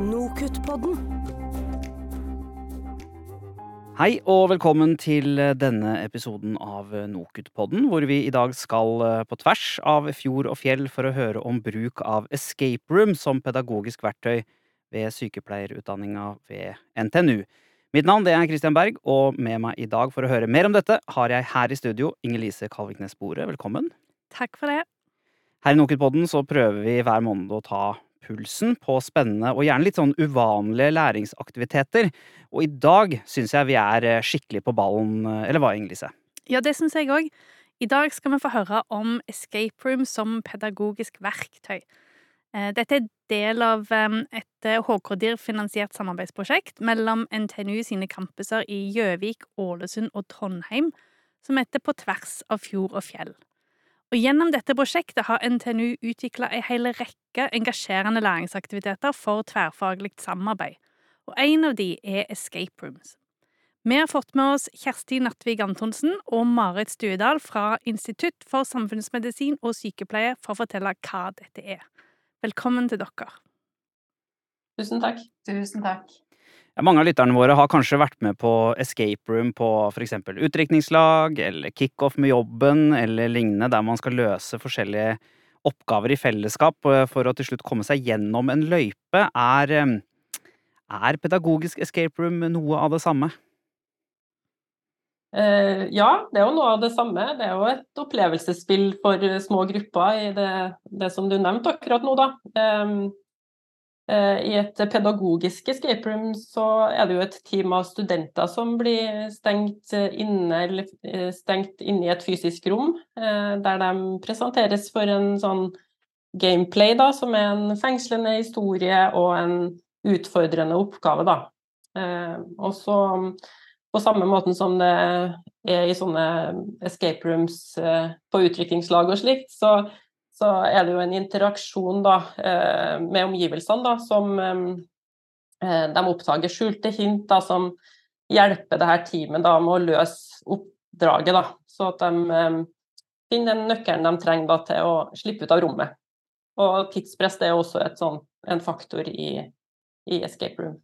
Nokutt-podden. Hei og velkommen til denne episoden av Nokutt-podden, hvor vi i dag skal eh, på tvers av fjord og fjell for å høre om bruk av escape room som pedagogisk verktøy ved sykepleierutdanninga ved NTNU. Mitt navn det er Christian Berg, og med meg i dag for å høre mer om dette har jeg her i studio Inger-Lise Kalviknes Bore. Velkommen. Takk for det. Her i Nokutt-podden så prøver vi hver måned å ta pulsen på spennende og gjerne litt sånn uvanlige læringsaktiviteter. Og i dag syns jeg vi er eh, skikkelig på ballen, eh, eller hva, Inger-Lise? Ja, det syns jeg òg. I dag skal vi få høre om escape room som pedagogisk verktøy. Eh, Dette er del av et HK-DIR-finansiert samarbeidsprosjekt mellom NTNU sine campuser i Gjøvik, Ålesund og Trondheim, som heter På tvers av fjord og fjell. Og Gjennom dette prosjektet har NTNU utvikla ei hel rekke engasjerende læringsaktiviteter for tverrfaglig samarbeid, og en av de er escape rooms. Vi har fått med oss Kjersti Nattvig Antonsen og Marit Stuedal fra Institutt for samfunnsmedisin og sykepleie for å fortelle hva dette er. Velkommen til dere. Tusen takk. Tusen takk. Ja, mange av lytterne våre har kanskje vært med på escape room på eksempel utdrikningslag, eller kickoff med jobben, eller lignende, der man skal løse forskjellige oppgaver i fellesskap eh, for å til slutt komme seg gjennom en løype. Er, eh, er pedagogisk escape room noe av det samme? Eh, ja, det er jo noe av det samme. Det er jo et opplevelsesspill for små grupper i det, det som du nevnte akkurat nå, da. Eh, I et pedagogisk escape room så er det jo et team av studenter som blir stengt inne, eller eh, stengt inne i et fysisk rom, eh, der de presenteres for en sånn gameplay, da, som er en fengslende historie og en utfordrende oppgave, da. Eh, og så på samme måten som det er i sånne escape rooms eh, på utviklingslag og slikt, så, så er det jo en interaksjon da, eh, med omgivelsene da, som eh, de oppdager skjulte hint da, som hjelper det her teamet da, med å løse oppdraget. Da, så at de eh, finner den nøkkelen de trenger da, til å slippe ut av rommet. Og tidspress er også et sånn, en faktor i, i escape room.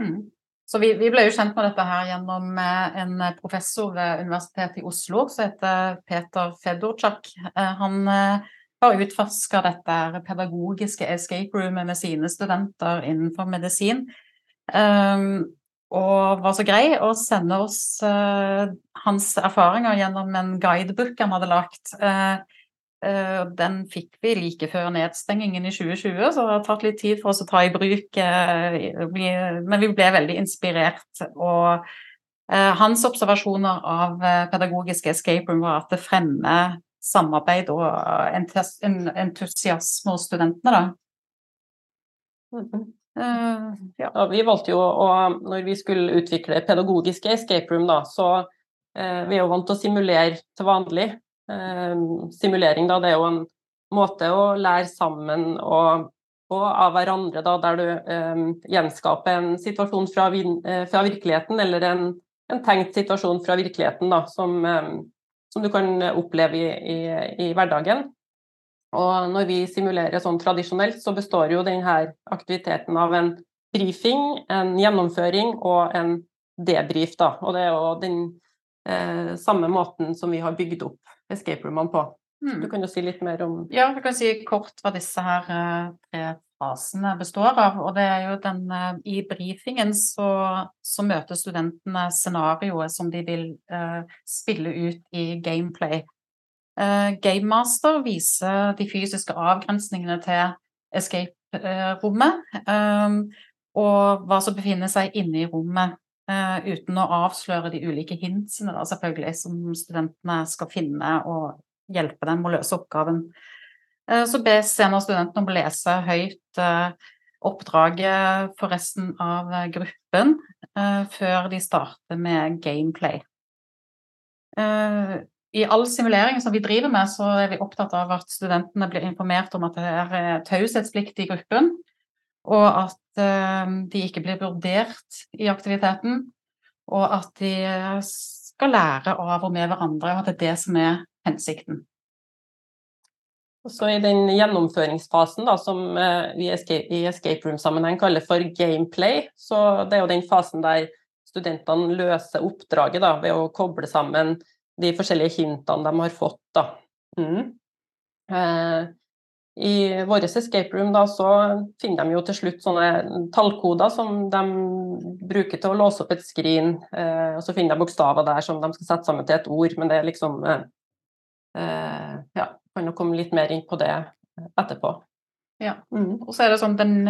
Mm. Så vi, vi, ble jo kjent med dette her gjennom eh, en professor ved Universitetet i Oslo som heter Peter Fedorczak. Eh, han eh, har utforska dette pedagogiske escape roomet med sine studenter innenfor medisin. Um, og var så grei å sende oss hans erfaringer gjennom en guidebook han hadde lagt. Uh, den fikk vi like før nedstengingen i 2020, så det har tatt litt tid for oss å ta i bruk. Men vi ble veldig inspirert. Og hans observasjoner av pedagogiske escape room var at det fremmer samarbeid og entusiasme hos studentene, da. Uh, ja. Ja, vi valgte jo å, når vi skulle utvikle pedagogiske escape room, da, så uh, vi er jo vant til å simulere til vanlig. Eh, simulering, da, det er jo en måte å lære sammen og, og av hverandre, da, der du eh, gjenskaper en situasjon fra, fra virkeligheten, eller en, en, tenkt situasjon fra virkeligheten, da, som, som du kan oppleve i, i, i hverdagen. Og når vi simulerer sånn tradisjonelt, så består jo denne aktiviteten av en brifing, en gjennomføring og en debrief. Da. Og det er jo den eh, samme måten som vi har bygd opp escape roomene på. Mm. Du kan jo si litt mer om Ja, jeg kan si kort hva disse her eh, tre fasene består av. Og det er jo den eh, I brifingen så, så møter studentene scenarioet som de vil eh, spille ut i gameplay. Eh, Gamemaster viser de fysiske avgrensningene til escape-rommet, Eh, og hva som befinner seg inne i rommet, uten å avsløre de ulike hintsene da, selvfølgelig, som studentene skal finne og hjelpe dem å løse oppgaven. Uh, så bes senere studentene om å lese høyt oppdraget for resten av gruppen før de starter med gameplay. I all simulering som vi driver med, så er vi opptatt av at studentene blir informert om at det er taushetsplikt i gruppen, og at uh, de ikke blir vurdert i aktiviteten, og at de skal lære av og med hverandre, og at det er det som er hensikten. Så i den gjennomføringsfasen da, som vi i escape room-sammenheng kaller for gameplay, så det er jo den fasen der studentene løser oppdraget da, ved å koble sammen de forskjellige hintene de har fått. Da. Mm. Eh, I vår escape room da, så finner de jo til slutt sånne tallkoder som de bruker til å låse opp et skrin. Eh, og så finner de bokstaver der som de skal sette sammen til et ord, men det er liksom eh, eh Ja, kan jo komme litt mer inn på det etterpå. Ja, mm. og så er det sånn den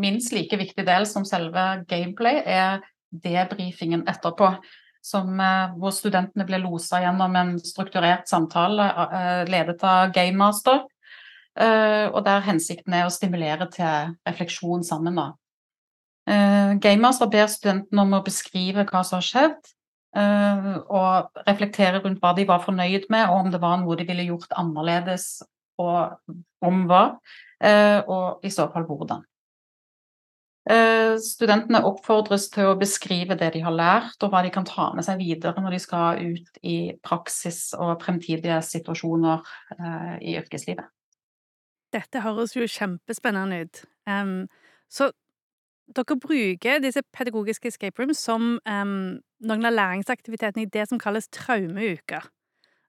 minst like viktig del som selve gameplay er debrifingen etterpå som, eh, hvor studentene blir losa gjennom en strukturert samtale eh, ledet av Game Master. Eh, og der hensikten er å stimulere til refleksjon sammen. da. Game ber studentene om å beskrive hva som har skjedd, og reflektere rundt hva de var fornøyd med, og om det var noe de ville gjort annerledes, og om hva, og i så fall hvordan. Eh, studentene oppfordres til å beskrive det de har lært, og hva de kan ta med seg videre når de skal ut i praksis og fremtidige situasjoner eh, i yrkeslivet. Dette høres jo kjempespennende ut. Um, så dere bruker disse pedagogiske escape rooms som um, noen av læringsaktivitetene i det som kalles traumeuker.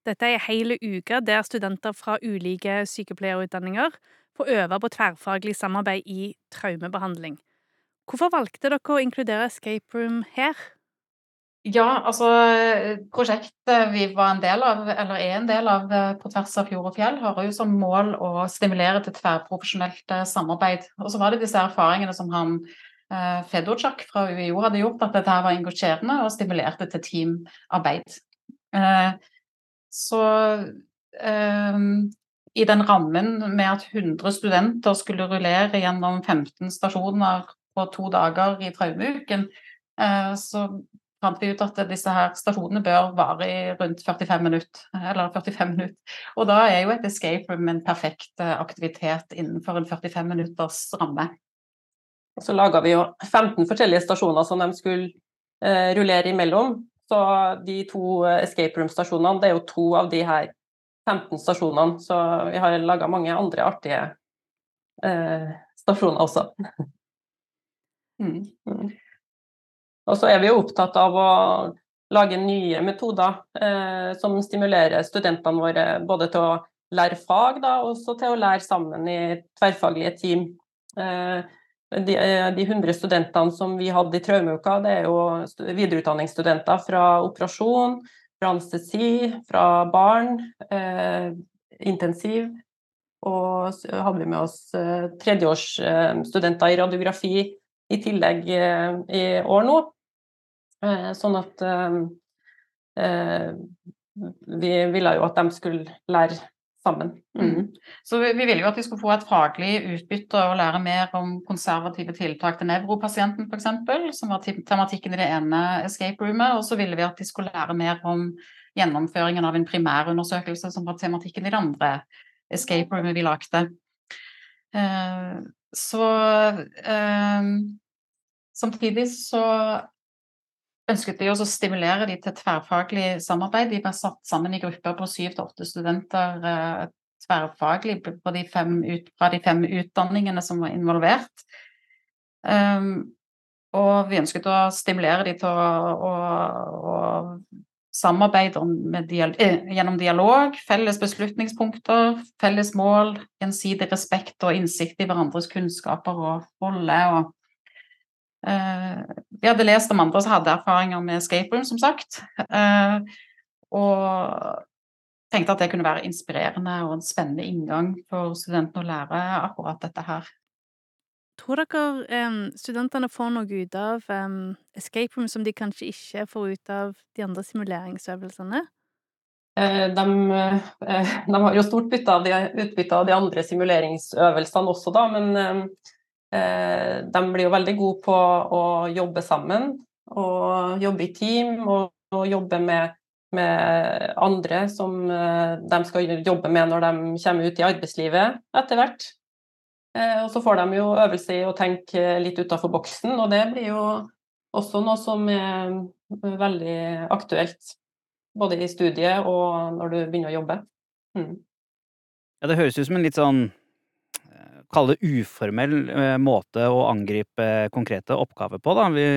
Dette er hele uka der studenter fra ulike sykepleierutdanninger får øve på tverrfaglig samarbeid i traumebehandling. Hvorfor valgte dere å inkludere escape room her? Ja, altså prosjektet vi var en del av, eller er en del av eh, på tvers av fjord og fjell, har jo som mål å stimulere til tverrprofesjonelt eh, samarbeid. Og så var det disse erfaringene som han eh, Fedorchak fra UiO hadde gjort, at dette var engasjerende og stimulerte til teamarbeid. Eh, så eh, i den rammen med at 100 studenter skulle rullere gjennom 15 stasjoner på to dager i traumeuken, eh, så fant vi ut at disse her stasjonene bør vare i rundt 45 minutter. Eller 45 minutter. Og da er jo et escape room en perfekt eh, aktivitet innenfor en 45 minutters ramme. Og så laga vi jo 15 forskjellige stasjoner som de skulle eh, rullere imellom. Så de to escape room-stasjonene, det er jo to av de her 15 stasjonene. Så vi har laga mange andre artige eh, stasjoner også. Mm. Og så er vi jo opptatt av å lage nye metoder eh, som stimulerer studentene våre både til å lære fag, da, og til å lære sammen i tverrfaglige team. Eh, de, eh, de 100 studentene som vi hadde i traumeuka, det er jo videreutdanningsstudenter fra operasjon, fra anestesi, fra barn, eh, intensiv. Og så hadde vi med oss eh, tredjeårsstudenter i radiografi i tillegg eh, i år nå. Eh, sånn at eh, vi ville jo at de skulle lære sammen. Mm. Så vi, vi ville jo at de skulle få et faglig utbytte og lære mer om konservative tiltak til nevropasienten f.eks., som var tematikken i det ene escape roomet. Og så ville vi at de skulle lære mer om gjennomføringen av en primærundersøkelse, som var tematikken i det andre escape roomet vi lagde. Så Samtidig så ønsket de også å stimulere de til tverrfaglig samarbeid. De ble satt sammen i grupper på syv til åtte studenter eh, tverrfaglig de fem, fra de fem utdanningene som var involvert. Um, og vi ønsket å stimulere de til å, å, å samarbeide dial eh, gjennom dialog, felles beslutningspunkter, felles mål, gjensidig respekt og innsikt i hverandres kunnskaper og rolle. og Eh, vi hadde lest om andre som hadde erfaringer med escape room, som sagt. Eh, og tenkte at det kunne være inspirerende og en spennende inngang for studentene å lære akkurat dette her. Tror dere um, studentene får noe ut av um, escape room som de kanskje ikke får ut av de andre simuleringsøvelsene? De, de, har jo stort av, av de andre simuleringsøvelsene også, da, men Eh, de blir jo veldig gode på å jobbe sammen og jobbe i team og, og jobbe med, med, andre som eh, de skal jobbe med når de kommer ut i arbeidslivet etter hvert. Eh, og så får de jo øvelse i å tenke litt utafor boksen, og det blir jo også noe som er veldig aktuelt. Både i studiet og når du begynner å jobbe. Mm. Ja, det høres ut som en litt sånn eh, Kall det uformell eh, måte å angripe konkrete oppgaver på, da. Vi,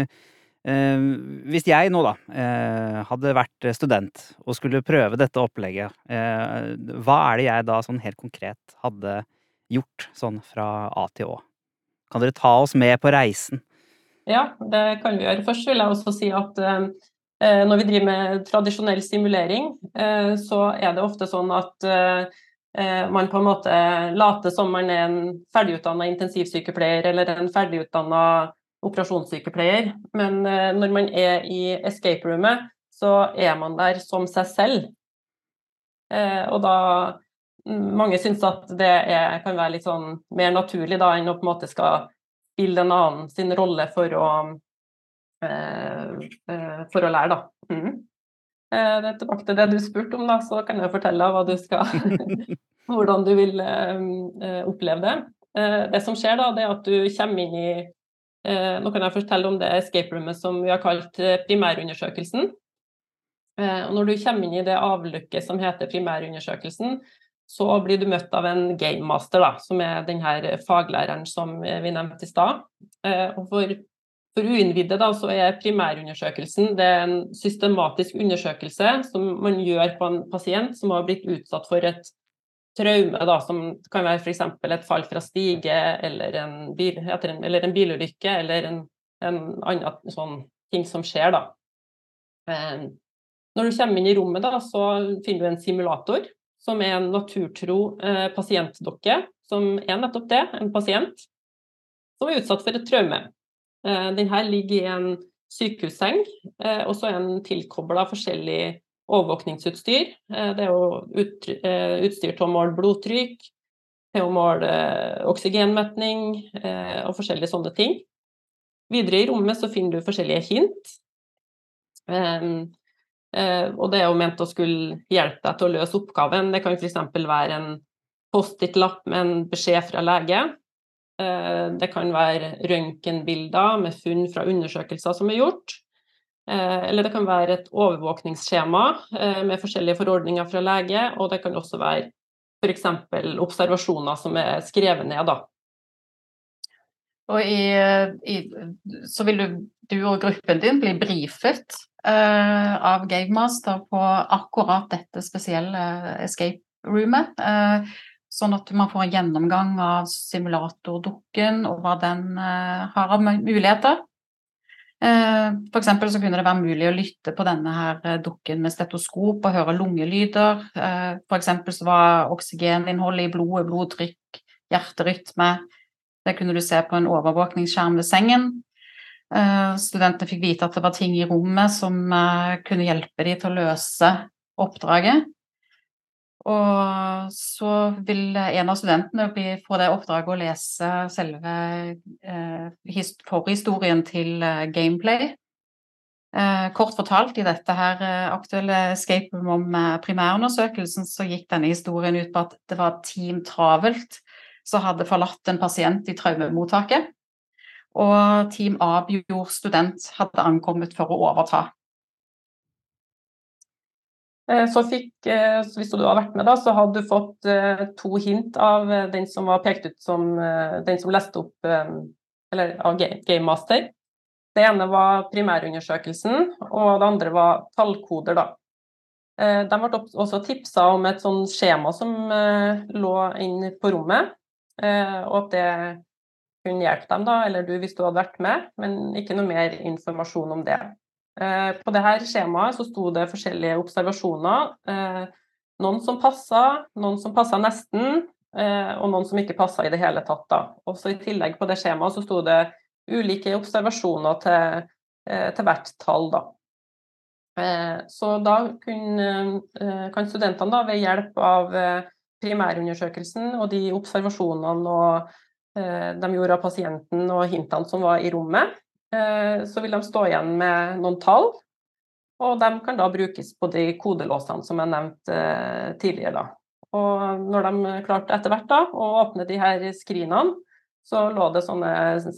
eh, hvis jeg nå, da, eh, hadde vært student og skulle prøve dette opplegget, eh, hva er det jeg da sånn helt konkret hadde gjort sånn fra A til Å? Kan dere ta oss med på reisen? Ja, det kan vi gjøre. Først vil jeg også si at eh, eh når vi driver med tradisjonell simulering, eh, så er det ofte sånn at Eh, man på en måte later som man er en ferdigutdanna intensivsykepleier eller en ferdigutdanna operasjonssykepleier. Men eh, når man er i escape roomet, så er man der som seg selv. Eh, og da Mange syns at det er, kan være litt sånn mer naturlig da, enn å på en måte skal spille en annen sin rolle for å, for å lære, da. Mm. Eh, tilbake til det du spurte om, da, så kan jeg fortelle du skal, hvordan du vil oppleve det. Det som skjer da, det er at du kommer inn i Nå kan jeg fortelle om det escape roomet som vi har kalt primærundersøkelsen. og når du kommer inn i det avlukket som heter primærundersøkelsen, så blir du møtt av en gamemaster, som er denne faglæreren som vi nevnte i stad. og for for uinnvidde da, så er primærundersøkelsen det er en systematisk undersøkelse som man gjør på en pasient som har blitt utsatt for et traume, da, som kan være f.eks. et fall fra stige eller en, bil, en, eller en bilulykke eller en, en, annen sånn ting som skjer. Da. Eh, når du kommer inn i rommet, da, så finner du en simulator som er en naturtro eh, pasientdokke, som er nettopp det, en pasient som er utsatt for et traume. Eh, denne ligger i en sykehusseng, eh, og så er den tilkobla forskjellig overvåkningsutstyr. Eh, det er jo utstyr til å måle blodtrykk, til å måle oksygenmetning og forskjellige sånne ting. Videre i rommet så finner du forskjellige hint. Og det er jo ment å skulle hjelpe deg til å løse oppgaven. Det kan f.eks. være en Post-It-lapp med en beskjed fra lege. Eh, det kan være røntgenbilder med funn fra undersøkelser som er gjort. Eh, eller det kan være et overvåkningsskjema eh, med forskjellige forordninger fra lege, og det kan også være f.eks. observasjoner som er skrevet ned. Da. Og i, i, så vil du, du, og gruppen din bli brifet uh, av Gamemaster på akkurat dette spesielle escape roomet. Uh, Sånn at man får en gjennomgang av simulatordukken og hva den uh, har av muligheter. Uh, F.eks. så kunne det være mulig å lytte på denne her dukken med stetoskop og høre lungelyder. Uh, F.eks. så var oksygeninnholdet i blodet, blodtrykk, hjerterytme Det kunne du se på en overvåkningsskjerm ved sengen. Uh, studentene fikk vite at det var ting i rommet som kunne hjelpe dem til å løse oppdraget. Og så vil en av studentene få det oppdraget å lese selve eh, forhistorien til eh, gameplay. Eh, kort fortalt, i dette her eh, aktuelle escape room om eh, primærundersøkelsen, så gikk denne historien ut på at det var Team Travelt som hadde forlatt en pasient i traumemottaket. Og Team Abjord student hadde ankommet for å overta. Eh, så fikk, eh, hvis du har vært med, da, så hadde du fått eh, to hint av den som var pekt ut som den som leste opp Eller av Game Master. Det ene var primærundersøkelsen, og det andre var tallkoder, da. De ble også tipsa om et sånt skjema som lå inne på rommet, og at det kunne hjelpe dem, da, eller du hvis du hadde vært med, men ikke noe mer informasjon om det. Eh, på dette skjemaet så sto det forskjellige observasjoner. Eh, noen som passa, noen som passa nesten, eh, og noen som ikke passa i det hele tatt. Da. Også I tillegg på det skjemaet så sto det ulike observasjoner til, til hvert tall. Da. Så da kunne, kan studentene da, ved hjelp av primærundersøkelsen og de observasjonene og, de gjorde av pasienten og hintene som var i rommet, Eh, så vil de stå igjen med noen tall, og de kan da brukes på de kodelåsene som jeg nevnte eh, tidligere. Da. Og når de klarte etter hvert da, å åpne de her skrinene, så lå det sånne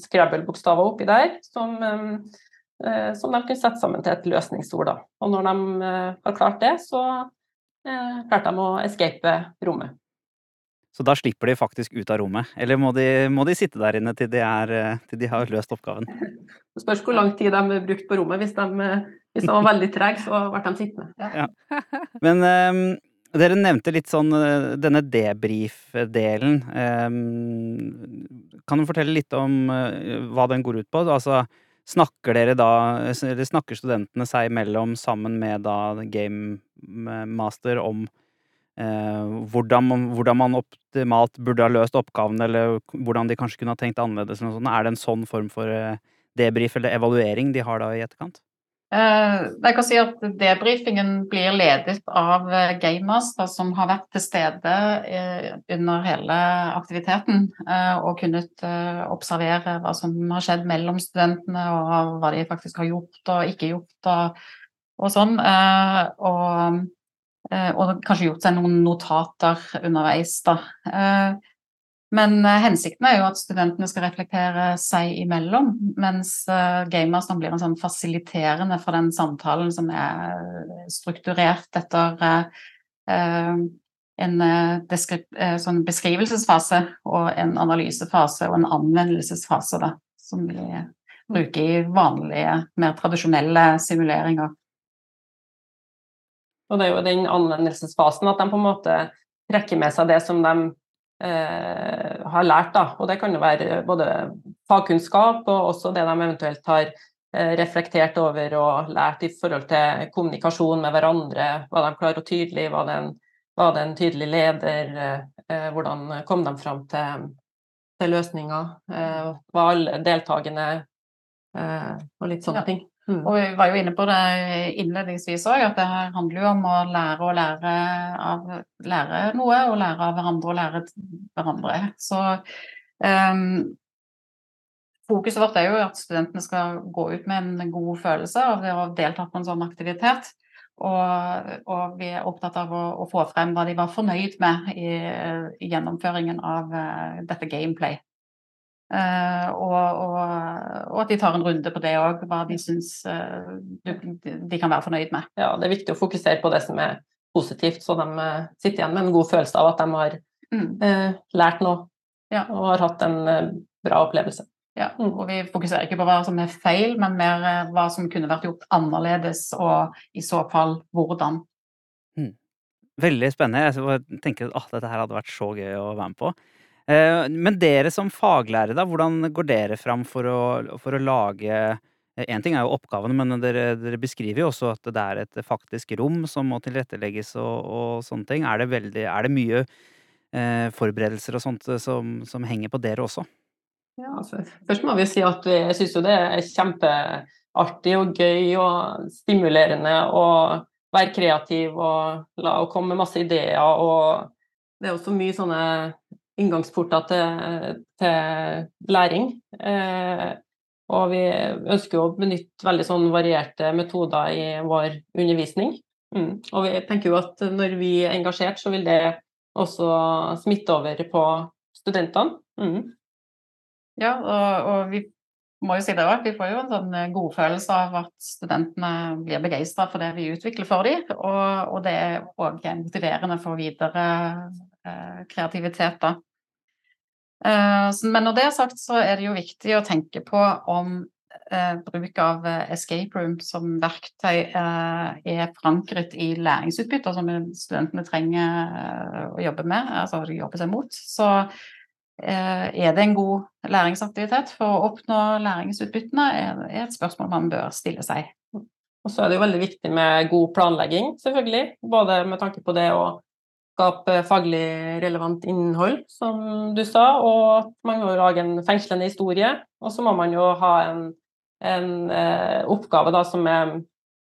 Scrabble-bokstaver oppi der som, eh, som, de kunne sette sammen til et løsningsord. Og når de har klart det, så klarte de å escape rommet. Så da slipper de faktisk ut av rommet. Eller må de, må de sitte der inne til de, er, eh, til de har løst oppgaven? Det spørs hvor lang tid de brukte på rommet. Hvis de, eh, hvis de var veldig trege, så ble de sittende. Men um, dere nevnte litt sånn eh, denne debrief-delen. Um, kan du fortelle litt om uh, hva den går ut på? Altså, snakker dere da Eller snakker studentene seg imellom sammen med da Game Master om hvordan, man, hvordan man optimalt burde ha løst oppgavene, eller hvordan de kanskje kunne ha tenkt annerledes? Er det en sånn form for eh, debrief eller evaluering de har da i etterkant? Eh, jeg kan si at Debrifingen blir ledet av gamemaster, som har vært til stede eh, under hele aktiviteten eh, og kunnet eh, observere hva som har skjedd mellom studentene, og hva de faktisk har gjort og ikke gjort, og, og sånn. Eh, og, eh, og kanskje gjort seg noen notater underveis, da. Eh, men eh, hensikten er jo at studentene skal reflektere seg imellom, mens gamers blir en sånn fasiliterende for den samtalen som er strukturert etter en sånn beskrivelsesfase og en analysefase og en anvendelsesfase, da, som vi bruker i vanlige, mer tradisjonelle simuleringer. Og det er jo den anvendelsesfasen at de på en måte trekker med seg det som de eh, har lært. Da. Og det kan jo være både fagkunnskap og også det de eventuelt har eh, reflektert over og lært i forhold til kommunikasjon med hverandre. Var de klare og tydelige? Det en, var det en tydelig leder? Eh, hvordan kom de fram til, til løsninger? Eh, var alle deltakende? Eh, og litt sånne Ja. ting. Mm. Og vi var jo inne på det innledningsvis òg, at det her handler jo om å lære å lære av lære noe, og lære av hverandre og lære hverandre. Så um, fokuset vårt er jo at studentene skal gå ut med en god følelse av det å delta på en sånn aktivitet. Og, og vi er opptatt av å, å få frem hva de var fornøyd med i, i gjennomføringen av uh, dette gameplay. Eh, og, og, og at de tar en runde på det òg, hva de syns uh, de kan være fornøyd med. ja, det er viktig å fokusere på det som er positivt, så de eh, sitter igjen med en god følelse av at de har Mm. eh, lært noe Ja. og har hatt en bra opplevelse. Ja, Mm. og vi fokuserer ikke på hva som er feil, men mer hva som kunne vært gjort annerledes, og i så fall hvordan. Veldig spennende. Jeg tenker at dette her hadde vært så gøy å være med på. Eh, Men dere som faglærere, da, hvordan går dere fram for å, for å lage Én ting er jo oppgavene, men dere, dere beskriver jo også at det er et faktisk rom som må tilrettelegges og, og sånne ting. Er det, veldig, er det mye eh, forberedelser og sånt eh, som, som henger på dere også? Ja, altså, først må vi si at jeg syns jo det er kjempeartig og gøy og stimulerende å være kreativ og, la, og komme med masse ideer. Og det er også mye sånne inngangsporter til, til læring. Eh, og vi ønsker å benytte veldig sånn varierte metoder i vår undervisning. Mm. Og vi tenker jo at når vi er engasjert, så vil det også smitte over på studentene. Mm. Ja, og, og vi må jo si det òg, vi får jo en sånn eh, godfølelse av at studentene blir begeistra for det vi utvikler for dem, og, og det er òg motiverende for videre eh, kreativitet, da. Eh, men når det er sagt, så er det jo viktig å tenke på om eh, bruk av eh, escape room som verktøy er forankret i læringsutbytter som studentene trenger å jobbe med, altså jobbe seg mot. Så er det en god læringsaktivitet for å oppnå læringsutbyttene, er et spørsmål man bør stille seg. Og så er det jo veldig viktig med god planlegging, selvfølgelig. Både med tanke på det å skape faglig relevant innhold, som du sa, og man må lage en fengslende historie. Og så må man jo ha en, en eh, oppgave da, som er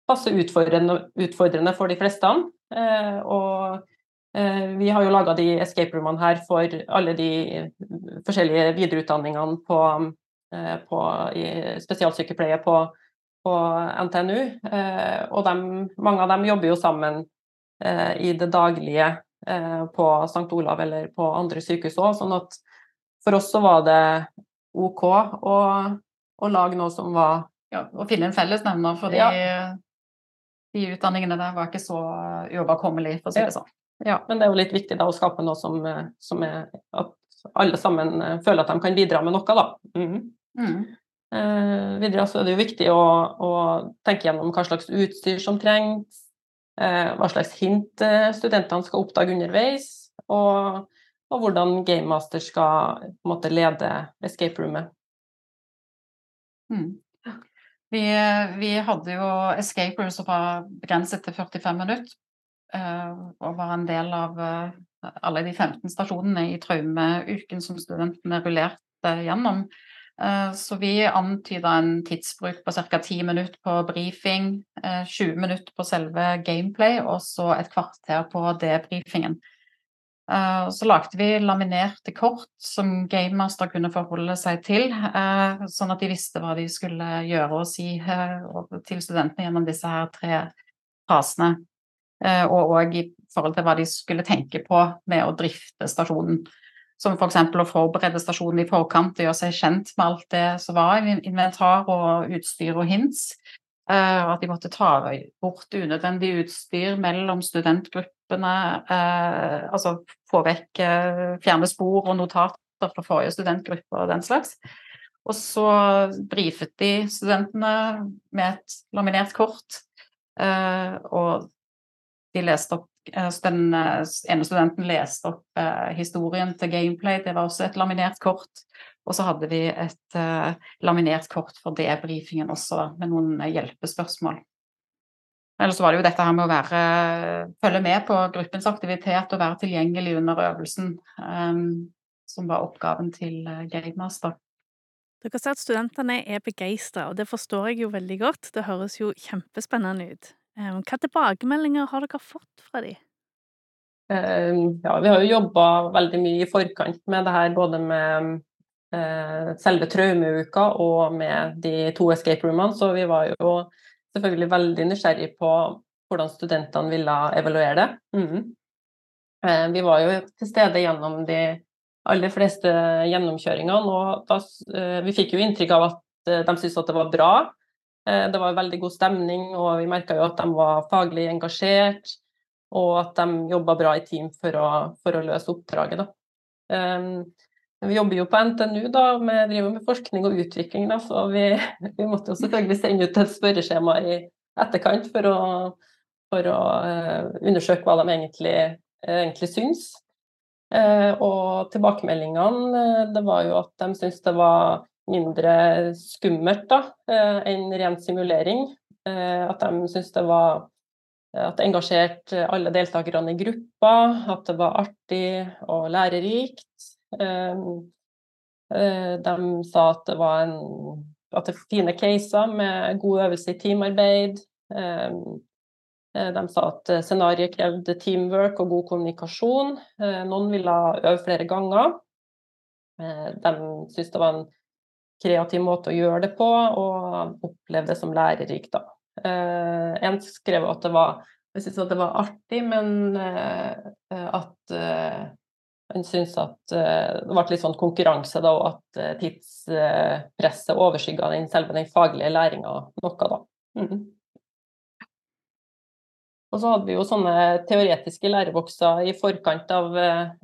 passe utfordrende, utfordrende for de fleste. Eh, og eh, vi har jo laga de escape roomene her for alle de forskjellige videreutdanningene på, eh, på, i spesialsykepleie på på NTNU, eh, og dem, mange av dem jobber jo sammen eh, i det daglige eh, på St. Olav eller på andre sykehus òg, sånn at for oss så var det OK å, å lage noe som var Ja, å finne en fellesnevner, fordi Ja. de utdanningene der var ikke så uoverkommelig, for å si det sånn. Ja. Men det er jo litt viktig da å skape noe som, eh, som er at alle sammen eh, føler at de kan bidra med noe, da. Mhm. Mm. Eh, videre så er det jo viktig å, å tenke gjennom hva slags utstyr som trengs, eh, hva slags hint eh, studentene skal oppdage underveis, og, og hvordan Game Master skal på en måte lede escape roomet. Mm. Vi, vi hadde jo escape room som var begrenset til 45 minutter, eh, og var en del av eh, alle de 15 stasjonene i traumeuken som studentene rullerte gjennom. Eh, Så vi antyda en tidsbruk på ca. 10 minutter på brifing, eh, 20 minutter på selve gameplay, og så et kvarter på debrifingen. Eh, Så lagde vi laminerte kort som gamemaster kunne forholde seg til, eh, sånn at de visste hva de skulle gjøre og si eh, til studentene gjennom disse her tre fasene. Eh, Og òg i forhold til hva de skulle tenke på med å drifte stasjonen. Som f.eks. å forberede stasjonen i forkant, og gjøre seg kjent med alt det som var i inventar og utstyr og hints. Eh, og at de måtte ta bort unødvendig utstyr mellom studentgruppene. eh, altså få vekk eh, fjerne spor og notater fra forrige studentgruppe og den slags. Og så brifet de studentene med et laminert kort. og de leste opp så Den eh, ene studenten leste opp eh, historien til gameplay, det var også et laminert kort. Og så hadde vi et eh, laminert kort for debrifingen også, med noen eh, hjelpespørsmål. Eller så var det jo dette her med å være, følge med på gruppens aktivitet og være tilgjengelig under øvelsen, um, som var oppgaven til eh, Gamemaster. Dere ser at studentene er begeistra, og det forstår jeg jo veldig godt. Det høres jo kjempespennende ut. Eh, Hva tilbakemeldinger har dere fått fra de? Eh, Ja, vi har jo jobba veldig mye i forkant med det her, både med eh, selve traumeuka og med de to escape roomene, så vi var jo selvfølgelig veldig nysgjerrig på hvordan studentene ville evaluere det. Mhm. Eh, vi var jo til stede gjennom de aller fleste gjennomkjøringene, og da, vi fikk jo inntrykk av at de syntes at det var bra. Eh, det var veldig god stemning, og vi merka jo at de var faglig engasjert og at de jobba bra i team for å, for å løse oppdraget. Um, vi jobber jo på NTNU, da, med, driver med forskning og utvikling, da, så vi, vi måtte jo selvfølgelig sende ut et spørreskjema i etterkant for å, for å eh, undersøke hva de egentlig, egentlig syns. Eh, og tilbakemeldingene eh, det var jo at de syntes det var mindre skummelt da, eh, enn ren simulering. Eh, at de syntes det var at det engasjerte alle deltakerne i gruppa, at det var artig og lærerikt. Eh, eh, De sa at det var en, at det fine caser med god øvelse i teamarbeid. Eh, eh, De sa at scenarioet krevde teamwork og god kommunikasjon. Eh, Noen ville øve flere ganger. Eh, De syntes det var en kreativ måte å gjøre det på, og opplevde det som lærerikt. da. Eh, en skrev at det var jeg syntes at det var artig, men eh, at eh, han syntes at det ble litt sånn konkurranse, da, og at tidspresset overskygga den, selve den faglige læringa noe, da. Mm. Og så hadde vi jo sånne teoretiske lærebokser i forkant av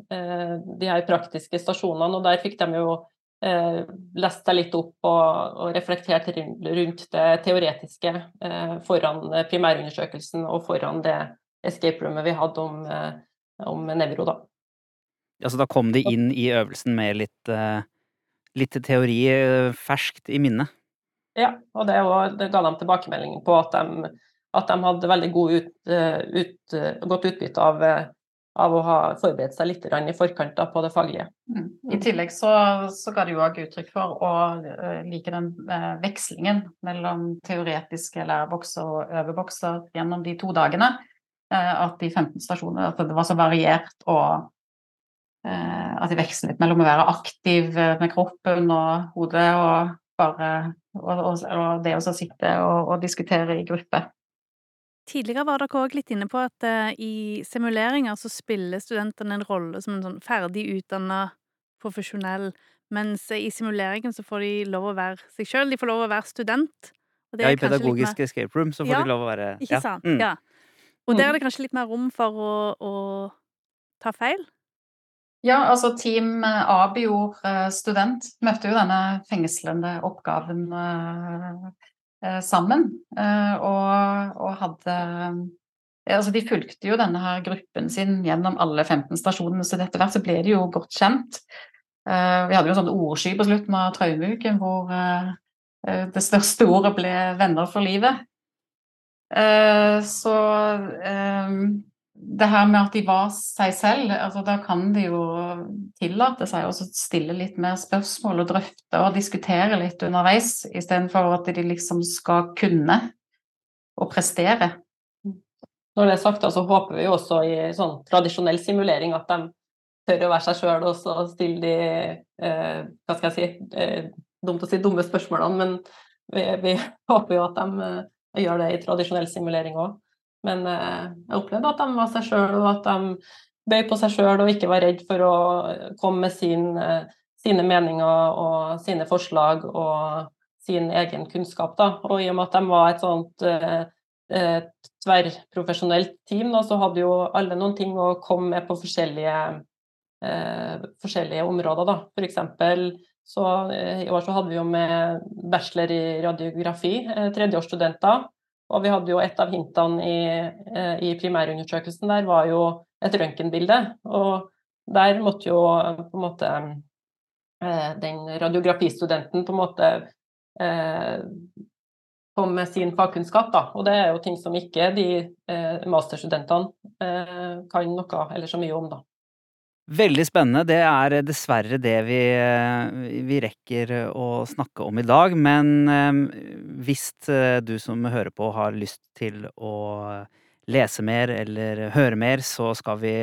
de her praktiske stasjonene, og der fikk de jo eh, lest seg litt opp og, og reflektert rundt, det teoretiske eh, foran primærundersøkelsen og foran det escape roomet vi hadde om, eh, om nevro, da. Altså, da kom de inn i øvelsen med litt, eh, litt teori eh, ferskt i minnet. Ja, og det, var, det ga dem tilbakemeldingen på at de, at de hadde veldig god ut, eh, ut, godt utbytte av, eh, av å ha forberedt seg litt i forkant da, på det faglige. Mm. I tillegg så, så ga du òg uttrykk for å eh, like den eh, vekslingen mellom teoretiske lærebokser og øvebokser gjennom de to dagene. Eh, at de 15 stasjonene at det var så variert og eh, at de veksler litt mellom å være aktiv med kroppen og hodet og bare og, og, og det å sitte og, og diskutere i gruppe. Tidligere var dere òg litt inne på at eh, i simuleringer så spiller studentene en rolle som en sånn ferdig utdanna profesjonell, mens i simuleringen så får de lov å være seg sjøl, de får lov å være student. Og det Ja, er i kanskje litt mer- pedagogisk escape room så får Ja, de lov å være Ikke ja. sant? Mm. Ja. Og der er det kanskje litt mer rom for å, å ta feil? Ja, altså Team Abior student møtte jo denne fengslende oppgaven sammen. Og, og hadde altså De fulgte jo denne her gruppen sin gjennom alle 15 stasjonene, så etter hvert så ble de jo godt kjent. Uh, vi hadde jo en sånn ordsky på slutten av Traumeuken hvor det største ordet ble 'venner for livet'. Så det her med at de var seg selv, altså da kan de jo tillate seg å stille litt mer spørsmål og drøfte og diskutere litt underveis, istedenfor at de liksom skal kunne og prestere. Når det er sagt, så håper vi også i sånn tradisjonell simulering at de tør å være seg sjøl og stille de eh, hva skal jeg si, eh, dumt å si dumme spørsmålene, men vi, vi håper jo at de eh, gjør det i tradisjonell simulering òg. Men eh, jeg opplevde at de var seg sjøl, og at de bøy på seg sjøl og ikke var redd for å komme med sin, eh, sine meninger og sine forslag og sin egen kunnskap. Da. Og i og med at de var et sånt eh, tverrprofesjonelt team, da, så hadde jo alle noen ting å komme med på forskjellige, eh, forskjellige områder. Da. For eksempel så eh, i år så hadde vi jo med bachelor i radiografi, eh, tredjeårsstudenter. Og vi hadde jo et av hintene i, eh, i primærundersøkelsen der var jo et røntgenbilde. Og der måtte jo på en måte eh, den radiografistudenten på en måte eh, komme med sin fagkunnskap. Da. Og det er jo ting som ikke de eh, masterstudentene eh, kan noe eller så mye om. da. Veldig spennende. Det er dessverre det vi, eh, vi rekker å snakke om i dag. Men eh, hvis eh, du som hører på har lyst til å lese mer eller høre mer, så skal vi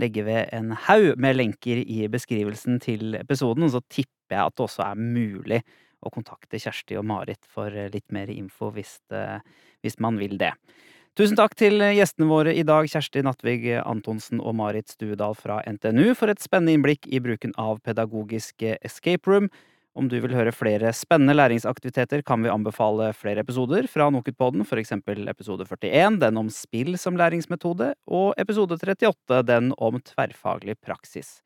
legge ved en haug med lenker i beskrivelsen til episoden. Og så tipper jeg at det også er mulig å kontakte Kjersti og Marit for eh, litt mer info hvis, det, hvis man vil det. Tusen takk til gjestene våre i dag, Kjersti Nattvig Antonsen og Marit Stuedal fra NTNU, for et spennende innblikk i bruken av pedagogisk escape room. Om du vil høre flere spennende læringsaktiviteter, kan vi anbefale flere episoder fra Nokutpodden, for eksempel episode 41, den om spill som læringsmetode, og episode 38, den om tverrfaglig praksis.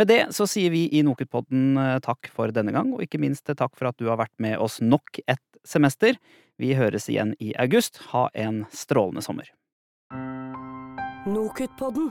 Med det så sier vi i Nokutpodden eh, takk for denne gang, og ikke minst takk for at du har vært med oss nok et semester. Vi høres igjen i august. Ha en strålende sommer. Nokutpodden.